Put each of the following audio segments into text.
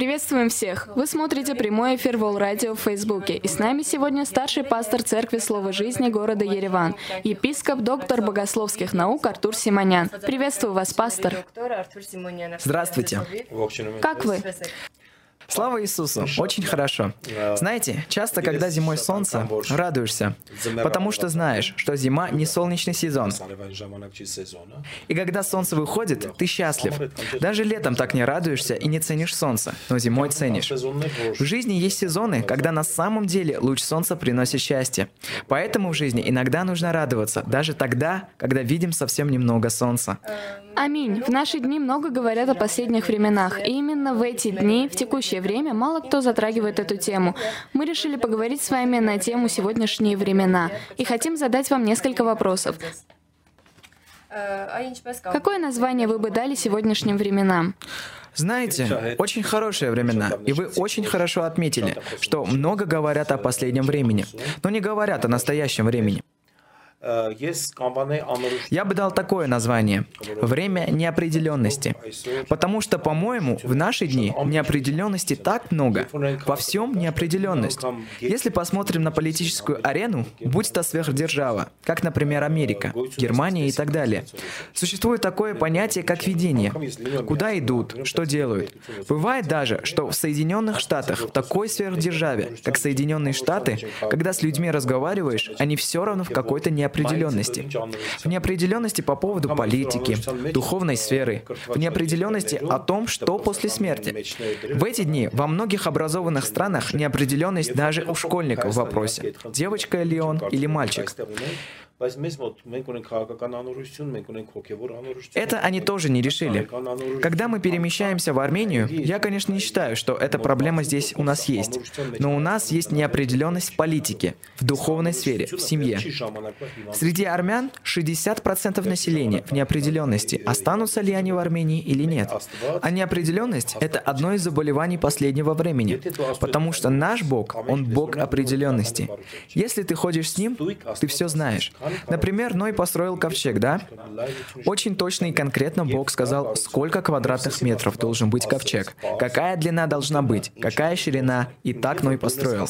Приветствуем всех! Вы смотрите прямой эфир Вол Радио в Фейсбуке. И с нами сегодня старший пастор Церкви Слова Жизни города Ереван, епископ, доктор богословских наук Артур Симонян. Приветствую вас, пастор. Здравствуйте. Как вы? Слава Иисусу! Очень хорошо. Знаете, часто, когда зимой солнце, радуешься, потому что знаешь, что зима не солнечный сезон. И когда солнце выходит, ты счастлив. Даже летом так не радуешься и не ценишь солнце, но зимой ценишь. В жизни есть сезоны, когда на самом деле луч солнца приносит счастье. Поэтому в жизни иногда нужно радоваться, даже тогда, когда видим совсем немного солнца. Аминь. В наши дни много говорят о последних временах, и именно в эти дни, в текущее время, мало кто затрагивает эту тему. Мы решили поговорить с вами на тему «Сегодняшние времена» и хотим задать вам несколько вопросов. Какое название вы бы дали сегодняшним временам? Знаете, очень хорошие времена, и вы очень хорошо отметили, что много говорят о последнем времени, но не говорят о настоящем времени. Я бы дал такое название – время неопределенности. Потому что, по-моему, в наши дни неопределенности так много. Во всем неопределенность. Если посмотрим на политическую арену, будь то сверхдержава, как, например, Америка, Германия и так далее, существует такое понятие, как видение. Куда идут, что делают. Бывает даже, что в Соединенных Штатах, в такой сверхдержаве, как Соединенные Штаты, когда с людьми разговариваешь, они все равно в какой-то неопределенности неопределенности. В неопределенности по поводу политики, духовной сферы, в неопределенности о том, что после смерти. В эти дни во многих образованных странах неопределенность даже у школьников в вопросе, девочка ли он или мальчик. Это они тоже не решили. Когда мы перемещаемся в Армению, я, конечно, не считаю, что эта проблема здесь у нас есть. Но у нас есть неопределенность в политике, в духовной сфере, в семье. Среди армян 60% населения в неопределенности, останутся ли они в Армении или нет. А неопределенность — это одно из заболеваний последнего времени, потому что наш Бог, Он Бог определенности. Если ты ходишь с Ним, ты все знаешь. Например, Ной построил ковчег, да? Очень точно и конкретно Бог сказал, сколько квадратных метров должен быть ковчег, какая длина должна быть, какая ширина, и так Ной построил.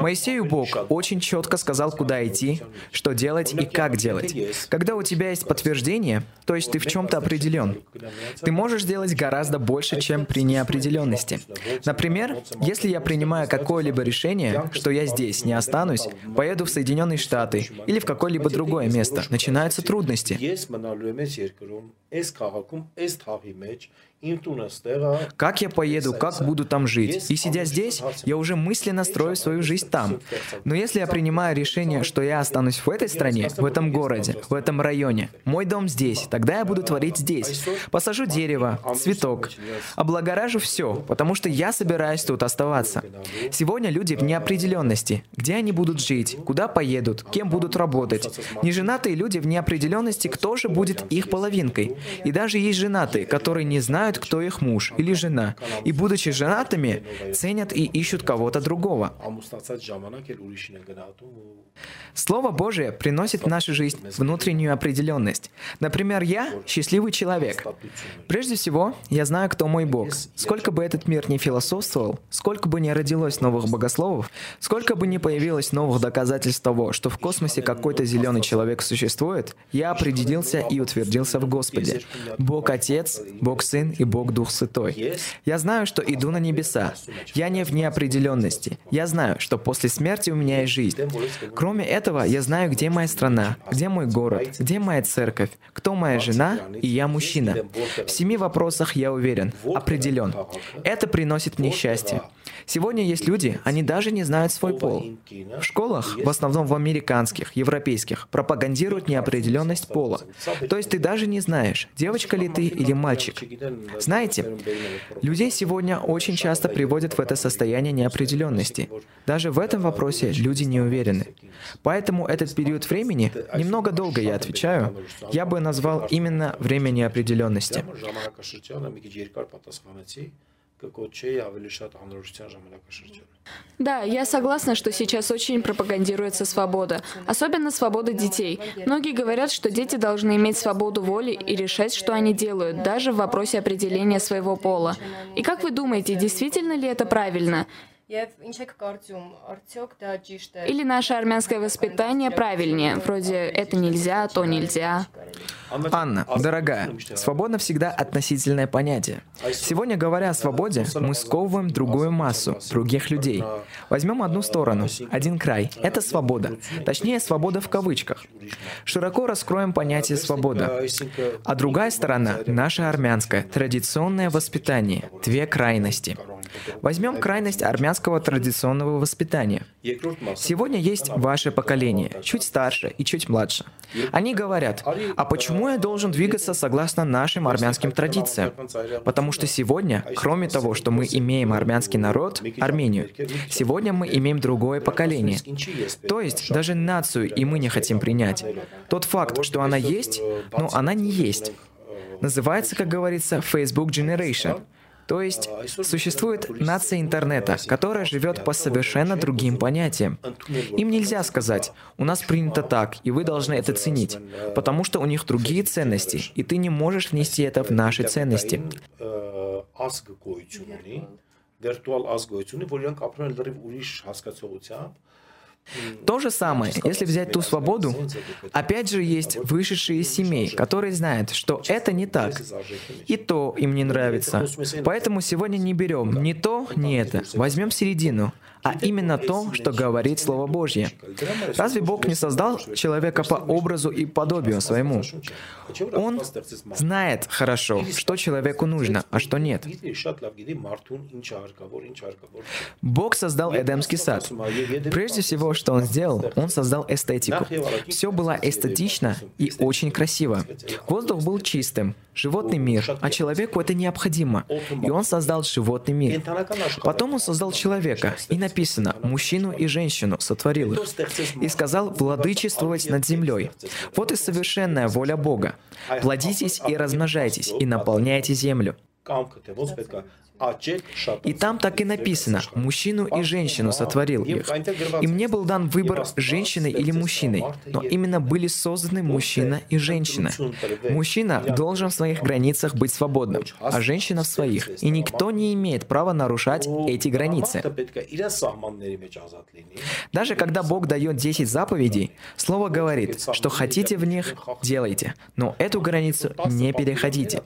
Моисею Бог очень четко сказал, куда идти, что делать и как делать. Когда у тебя есть подтверждение, то есть ты в чем-то определен, ты можешь сделать гораздо больше, чем при неопределенности. Например, если я принимаю какое-либо решение, что я здесь не останусь, поеду в Соединенные Штаты или в какое-либо другое место, начинаются трудности. Как я поеду, как буду там жить? И сидя здесь, я уже мысленно строю свою жизнь там. Но если я принимаю решение, что я останусь в этой стране, в этом городе, в этом районе, мой дом здесь, тогда я буду творить здесь. Посажу дерево, цветок, облагоражу все, потому что я собираюсь тут оставаться. Сегодня люди в неопределенности. Где они будут жить, куда поедут, кем будут работать. Неженатые люди в неопределенности, кто же будет их половинкой. И даже есть женатые, которые не знают, знают, кто их муж или жена, и, будучи женатыми, ценят и ищут кого-то другого. Слово Божие приносит в нашу жизнь внутреннюю определенность. Например, я — счастливый человек. Прежде всего, я знаю, кто мой Бог. Сколько бы этот мир не философствовал, сколько бы не родилось новых богословов, сколько бы не появилось новых доказательств того, что в космосе какой-то зеленый человек существует, я определился и утвердился в Господе. Бог Отец, Бог Сын и Бог Дух Святой. Я знаю, что иду на небеса. Я не в неопределенности. Я знаю, что после смерти у меня есть жизнь. Кроме этого, я знаю, где моя страна, где мой город, где моя церковь, кто моя жена, и я мужчина. В семи вопросах я уверен, определен. Это приносит мне счастье. Сегодня есть люди, они даже не знают свой пол. В школах, в основном в американских, европейских, пропагандируют неопределенность пола. То есть ты даже не знаешь, девочка ли ты или мальчик. Знаете, людей сегодня очень часто приводят в это состояние неопределенности. Даже в этом вопросе люди не уверены. Поэтому этот период времени, немного долго я отвечаю, я бы назвал именно время неопределенности. կկոչեի ավելի շատ անորոշության ժամանակաշրջան։ Да, я согласна, что сейчас очень пропагандируется свобода, особенно свобода детей. Многие говорят, что дети должны иметь свободу воли и решать, что они делают, даже в вопросе определения своего пола. И как вы думаете, действительно ли это правильно? Или наше армянское воспитание правильнее, вроде «это нельзя, то нельзя». Анна, дорогая, свобода всегда относительное понятие. Сегодня, говоря о свободе, мы сковываем другую массу, других людей. Возьмем одну сторону, один край. Это свобода. Точнее, свобода в кавычках. Широко раскроем понятие свобода. А другая сторона — наше армянское, традиционное воспитание. Две крайности. Возьмем крайность армянского традиционного воспитания. Сегодня есть ваше поколение, чуть старше и чуть младше. Они говорят, а почему я должен двигаться согласно нашим армянским традициям? Потому что сегодня, кроме того, что мы имеем армянский народ, Армению, сегодня мы имеем другое поколение. То есть даже нацию и мы не хотим принять. Тот факт, что она есть, но она не есть. Называется, как говорится, Facebook Generation. То есть существует нация интернета, которая живет по совершенно другим понятиям. Им нельзя сказать, у нас принято так, и вы должны это ценить, потому что у них другие ценности, и ты не можешь внести это в наши ценности. վիրտուալ ազգ գոյություն ունի, որ իրանք ապրում են լրիվ ուրիշ հասկացողությամբ, то же самое, если взять ту свободу, опять же есть вышедшие из семей, которые знают, что это не так, и то им не нравится. Поэтому сегодня не берем ни то, ни это, возьмем середину а именно то, что говорит Слово Божье. Разве Бог не создал человека по образу и подобию своему? Он знает хорошо, что человеку нужно, а что нет. Бог создал Эдемский сад. Прежде всего, что Он сделал, Он создал эстетику. Все было эстетично и очень красиво. Воздух был чистым, животный мир, а человеку это необходимо. И Он создал животный мир. Потом Он создал человека и написал, написано, мужчину и женщину сотворил их, и сказал владычествовать над землей. Вот и совершенная воля Бога. Плодитесь и размножайтесь, и наполняйте землю. И там так и написано, мужчину и женщину сотворил их. И мне был дан выбор женщины или мужчины, но именно были созданы мужчина и женщина. Мужчина должен в своих границах быть свободным, а женщина в своих. И никто не имеет права нарушать эти границы. Даже когда Бог дает 10 заповедей, Слово говорит, что хотите в них, делайте, но эту границу не переходите.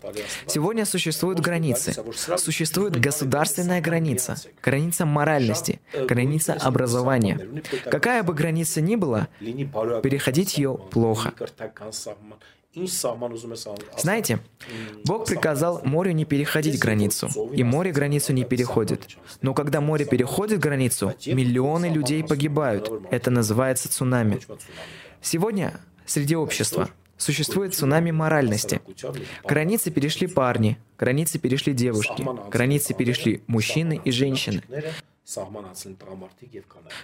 Сегодня существуют границы. Существуют существует государственная граница, граница моральности, граница образования. Какая бы граница ни была, переходить ее плохо. Знаете, Бог приказал морю не переходить границу, и море границу не переходит. Но когда море переходит границу, миллионы людей погибают. Это называется цунами. Сегодня среди общества Существует цунами моральности. Границы перешли парни, границы перешли девушки, границы перешли мужчины и женщины.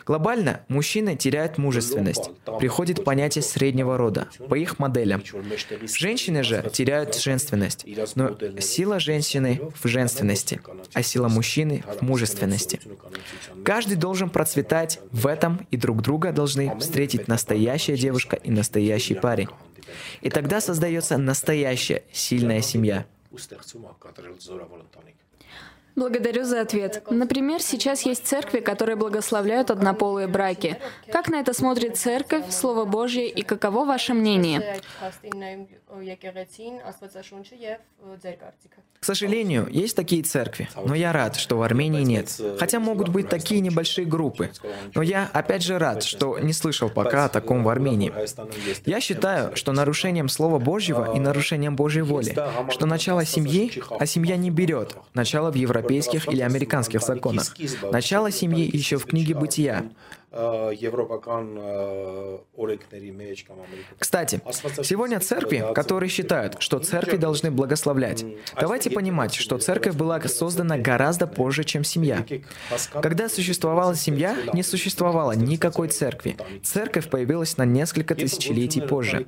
Глобально мужчины теряют мужественность. Приходит понятие среднего рода, по их моделям. Женщины же теряют женственность. Но сила женщины в женственности, а сила мужчины в мужественности. Каждый должен процветать в этом, и друг друга должны встретить настоящая девушка и настоящий парень. И тогда создается настоящая сильная семья. Благодарю за ответ. Например, сейчас есть церкви, которые благословляют однополые браки. Как на это смотрит церковь, Слово Божье и каково ваше мнение? К сожалению, есть такие церкви, но я рад, что в Армении нет. Хотя могут быть такие небольшие группы. Но я опять же рад, что не слышал пока о таком в Армении. Я считаю, что нарушением Слова Божьего и нарушением Божьей воли, что начало семьи, а семья не берет, начало в Европе европейских или американских законах. Начало семьи еще в книге «Бытия». Кстати, сегодня церкви, которые считают, что церкви должны благословлять, давайте понимать, что церковь была создана гораздо позже, чем семья. Когда существовала семья, не существовало никакой церкви. Церковь появилась на несколько тысячелетий позже.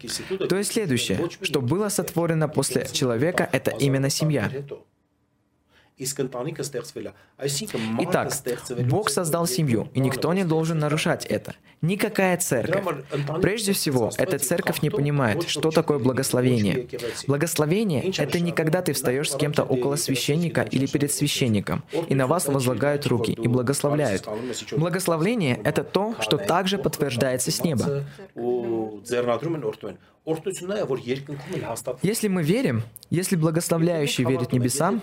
То есть следующее, что было сотворено после человека, это именно семья. Итак, Бог создал семью, и никто не должен нарушать это. Никакая церковь. Прежде всего, эта церковь не понимает, что такое благословение. Благословение — это не когда ты встаешь с кем-то около священника или перед священником, и на вас возлагают руки и благословляют. Благословление — это то, что также подтверждается с неба. Если мы верим, если благословляющий верит небесам,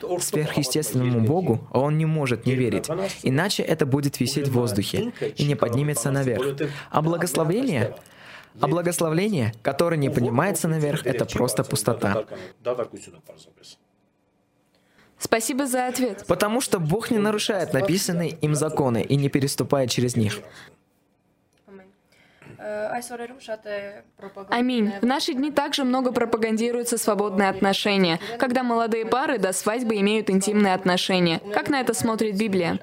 сверхъестественному Богу, он не может не верить, иначе это будет висеть в воздухе и не поднимется наверх. А благословение а благословление, которое не поднимается наверх, это просто пустота. Спасибо за ответ. Потому что Бог не нарушает написанные им законы и не переступает через них. Аминь. В наши дни также много пропагандируется свободные отношения, когда молодые пары до свадьбы имеют интимные отношения. Как на это смотрит Библия?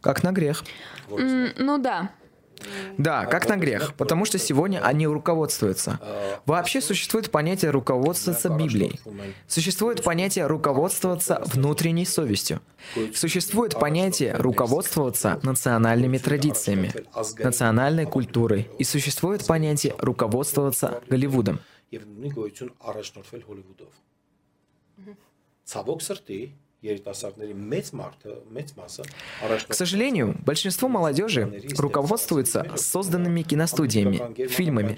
Как на грех. М, ну да. Да, как на грех, потому что сегодня они руководствуются. Вообще существует понятие руководствоваться Библией. Существует понятие руководствоваться внутренней совестью. Существует понятие руководствоваться национальными традициями, национальной культурой. И существует понятие руководствоваться Голливудом. Ցավոք սրտի к сожалению, большинство молодежи руководствуется созданными киностудиями, фильмами,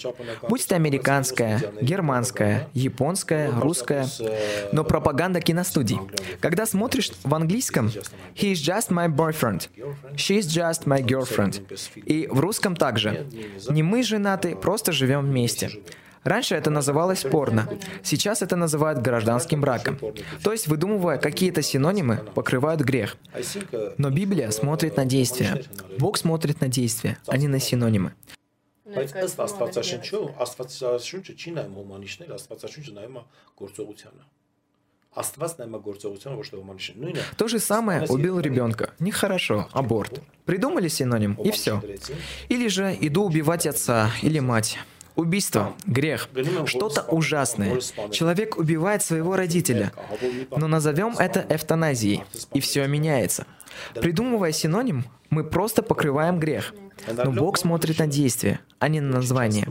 будь то американская, германская, японская, русская, но пропаганда киностудий. Когда смотришь в английском «He is just my boyfriend», «She is just my girlfriend», и в русском также. «Не мы женаты, просто живем вместе». Раньше это называлось порно, сейчас это называют гражданским браком. То есть, выдумывая какие-то синонимы, покрывают грех. Но Библия смотрит на действия. Бог смотрит на действия, а не на синонимы. Բայց ըստ Աստվածաշնչու, Աստվածաշունչը չի նայում հոմանիշներ, Աստվածաշունչը նայում է գործողությանը։ То же самое убил ребенка. Нехорошо, аборт. Придумали синоним, и все. Или же иду убивать отца или мать. Убийство, грех, что-то ужасное. Человек убивает своего родителя. Но назовем это эвтаназией, и все меняется. Придумывая синоним, мы просто покрываем грех. Но Бог смотрит на действие, а не на название.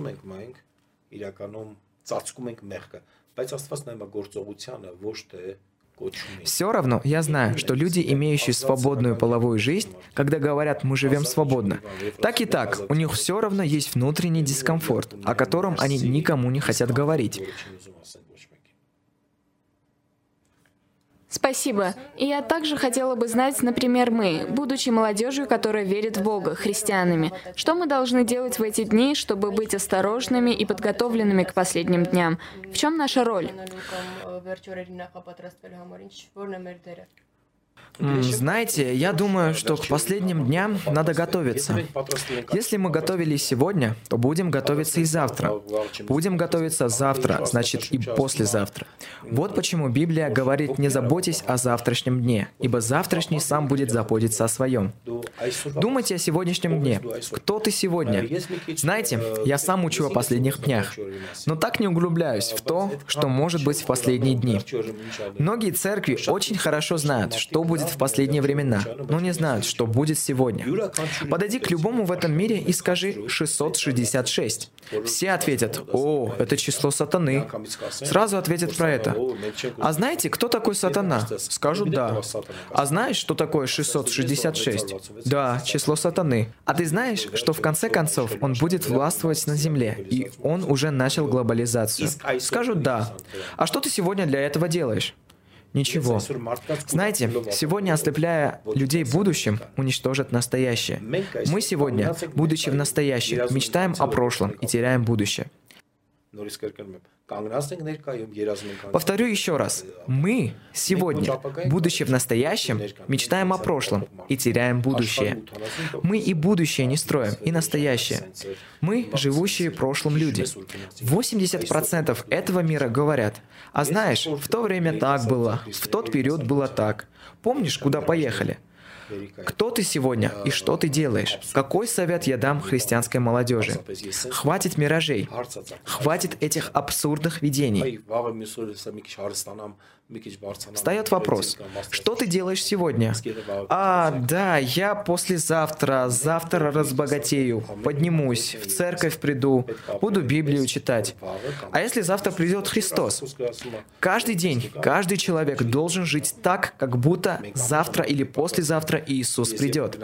Все равно я знаю, что люди, имеющие свободную половую жизнь, когда говорят «мы живем свободно», так и так, у них все равно есть внутренний дискомфорт, о котором они никому не хотят говорить. Спасибо. И я также хотела бы знать, например, мы, будучи молодежью, которая верит в Бога, христианами, что мы должны делать в эти дни, чтобы быть осторожными и подготовленными к последним дням? В чем наша роль? Знаете, я думаю, что к последним дням надо готовиться. Если мы готовились сегодня, то будем готовиться и завтра. Будем готовиться завтра, значит и послезавтра. Вот почему Библия говорит «не заботьтесь о завтрашнем дне, ибо завтрашний сам будет заботиться о своем». Думайте о сегодняшнем дне. Кто ты сегодня? Знаете, я сам учу о последних днях, но так не углубляюсь в то, что может быть в последние дни. Многие церкви очень хорошо знают, что будет в последние времена, но не знают, что будет сегодня. Подойди к любому в этом мире и скажи 666. Все ответят, о, это число сатаны. Сразу ответят про это. А знаете, кто такой сатана? Скажут да. А знаешь, что такое 666? Да, число сатаны. А ты знаешь, что в конце концов он будет властвовать на земле, и он уже начал глобализацию? Скажут да. А что ты сегодня для этого делаешь? Ничего. Знаете, сегодня, ослепляя людей будущим, уничтожат настоящее. Мы сегодня, будучи в настоящем, мечтаем о прошлом и теряем будущее. Повторю еще раз. Мы сегодня, будучи в настоящем, мечтаем о прошлом и теряем будущее. Мы и будущее не строим, и настоящее. Мы — живущие прошлым люди. 80% этого мира говорят, а знаешь, в то время так было, в тот период было так. Помнишь, куда поехали? Кто ты сегодня и что ты делаешь? Какой совет я дам христианской молодежи? Хватит миражей. Хватит этих абсурдных видений. Встает вопрос, что ты делаешь сегодня? А, да, я послезавтра, завтра разбогатею, поднимусь, в церковь приду, буду Библию читать. А если завтра придет Христос? Каждый день, каждый человек должен жить так, как будто завтра или послезавтра Иисус придет.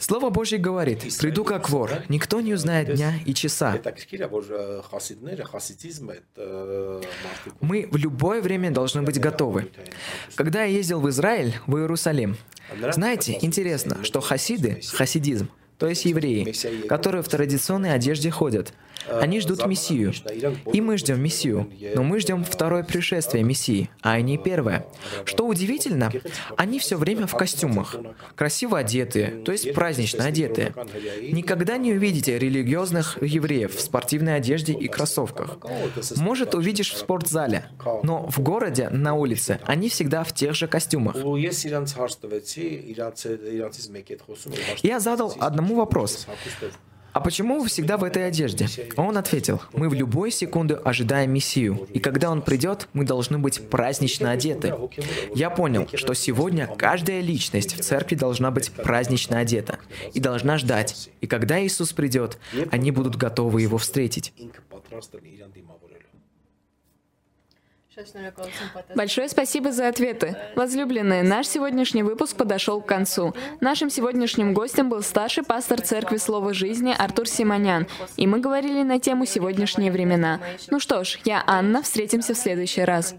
Слово Божье говорит, приду как вор, никто не узнает дня и часа. Мы в любое время должны быть готовы. Когда я ездил в Израиль, в Иерусалим, знаете, интересно, что хасиды, хасидизм, то есть евреи, которые в традиционной одежде ходят, они ждут Мессию. И мы ждем Мессию. Но мы ждем второе пришествие Мессии, а не первое. Что удивительно, они все время в костюмах, красиво одетые, то есть празднично одетые. Никогда не увидите религиозных евреев в спортивной одежде и кроссовках. Может, увидишь в спортзале, но в городе, на улице, они всегда в тех же костюмах. Я задал одному вопрос. «А почему вы всегда в этой одежде?» Он ответил, «Мы в любой секунду ожидаем Мессию, и когда Он придет, мы должны быть празднично одеты». Я понял, что сегодня каждая личность в церкви должна быть празднично одета и должна ждать. И когда Иисус придет, они будут готовы Его встретить. Большое спасибо за ответы. Возлюбленные, наш сегодняшний выпуск подошел к концу. Нашим сегодняшним гостем был старший пастор Церкви Слова Жизни Артур Симонян, и мы говорили на тему «Сегодняшние времена». Ну что ж, я Анна, встретимся в следующий раз.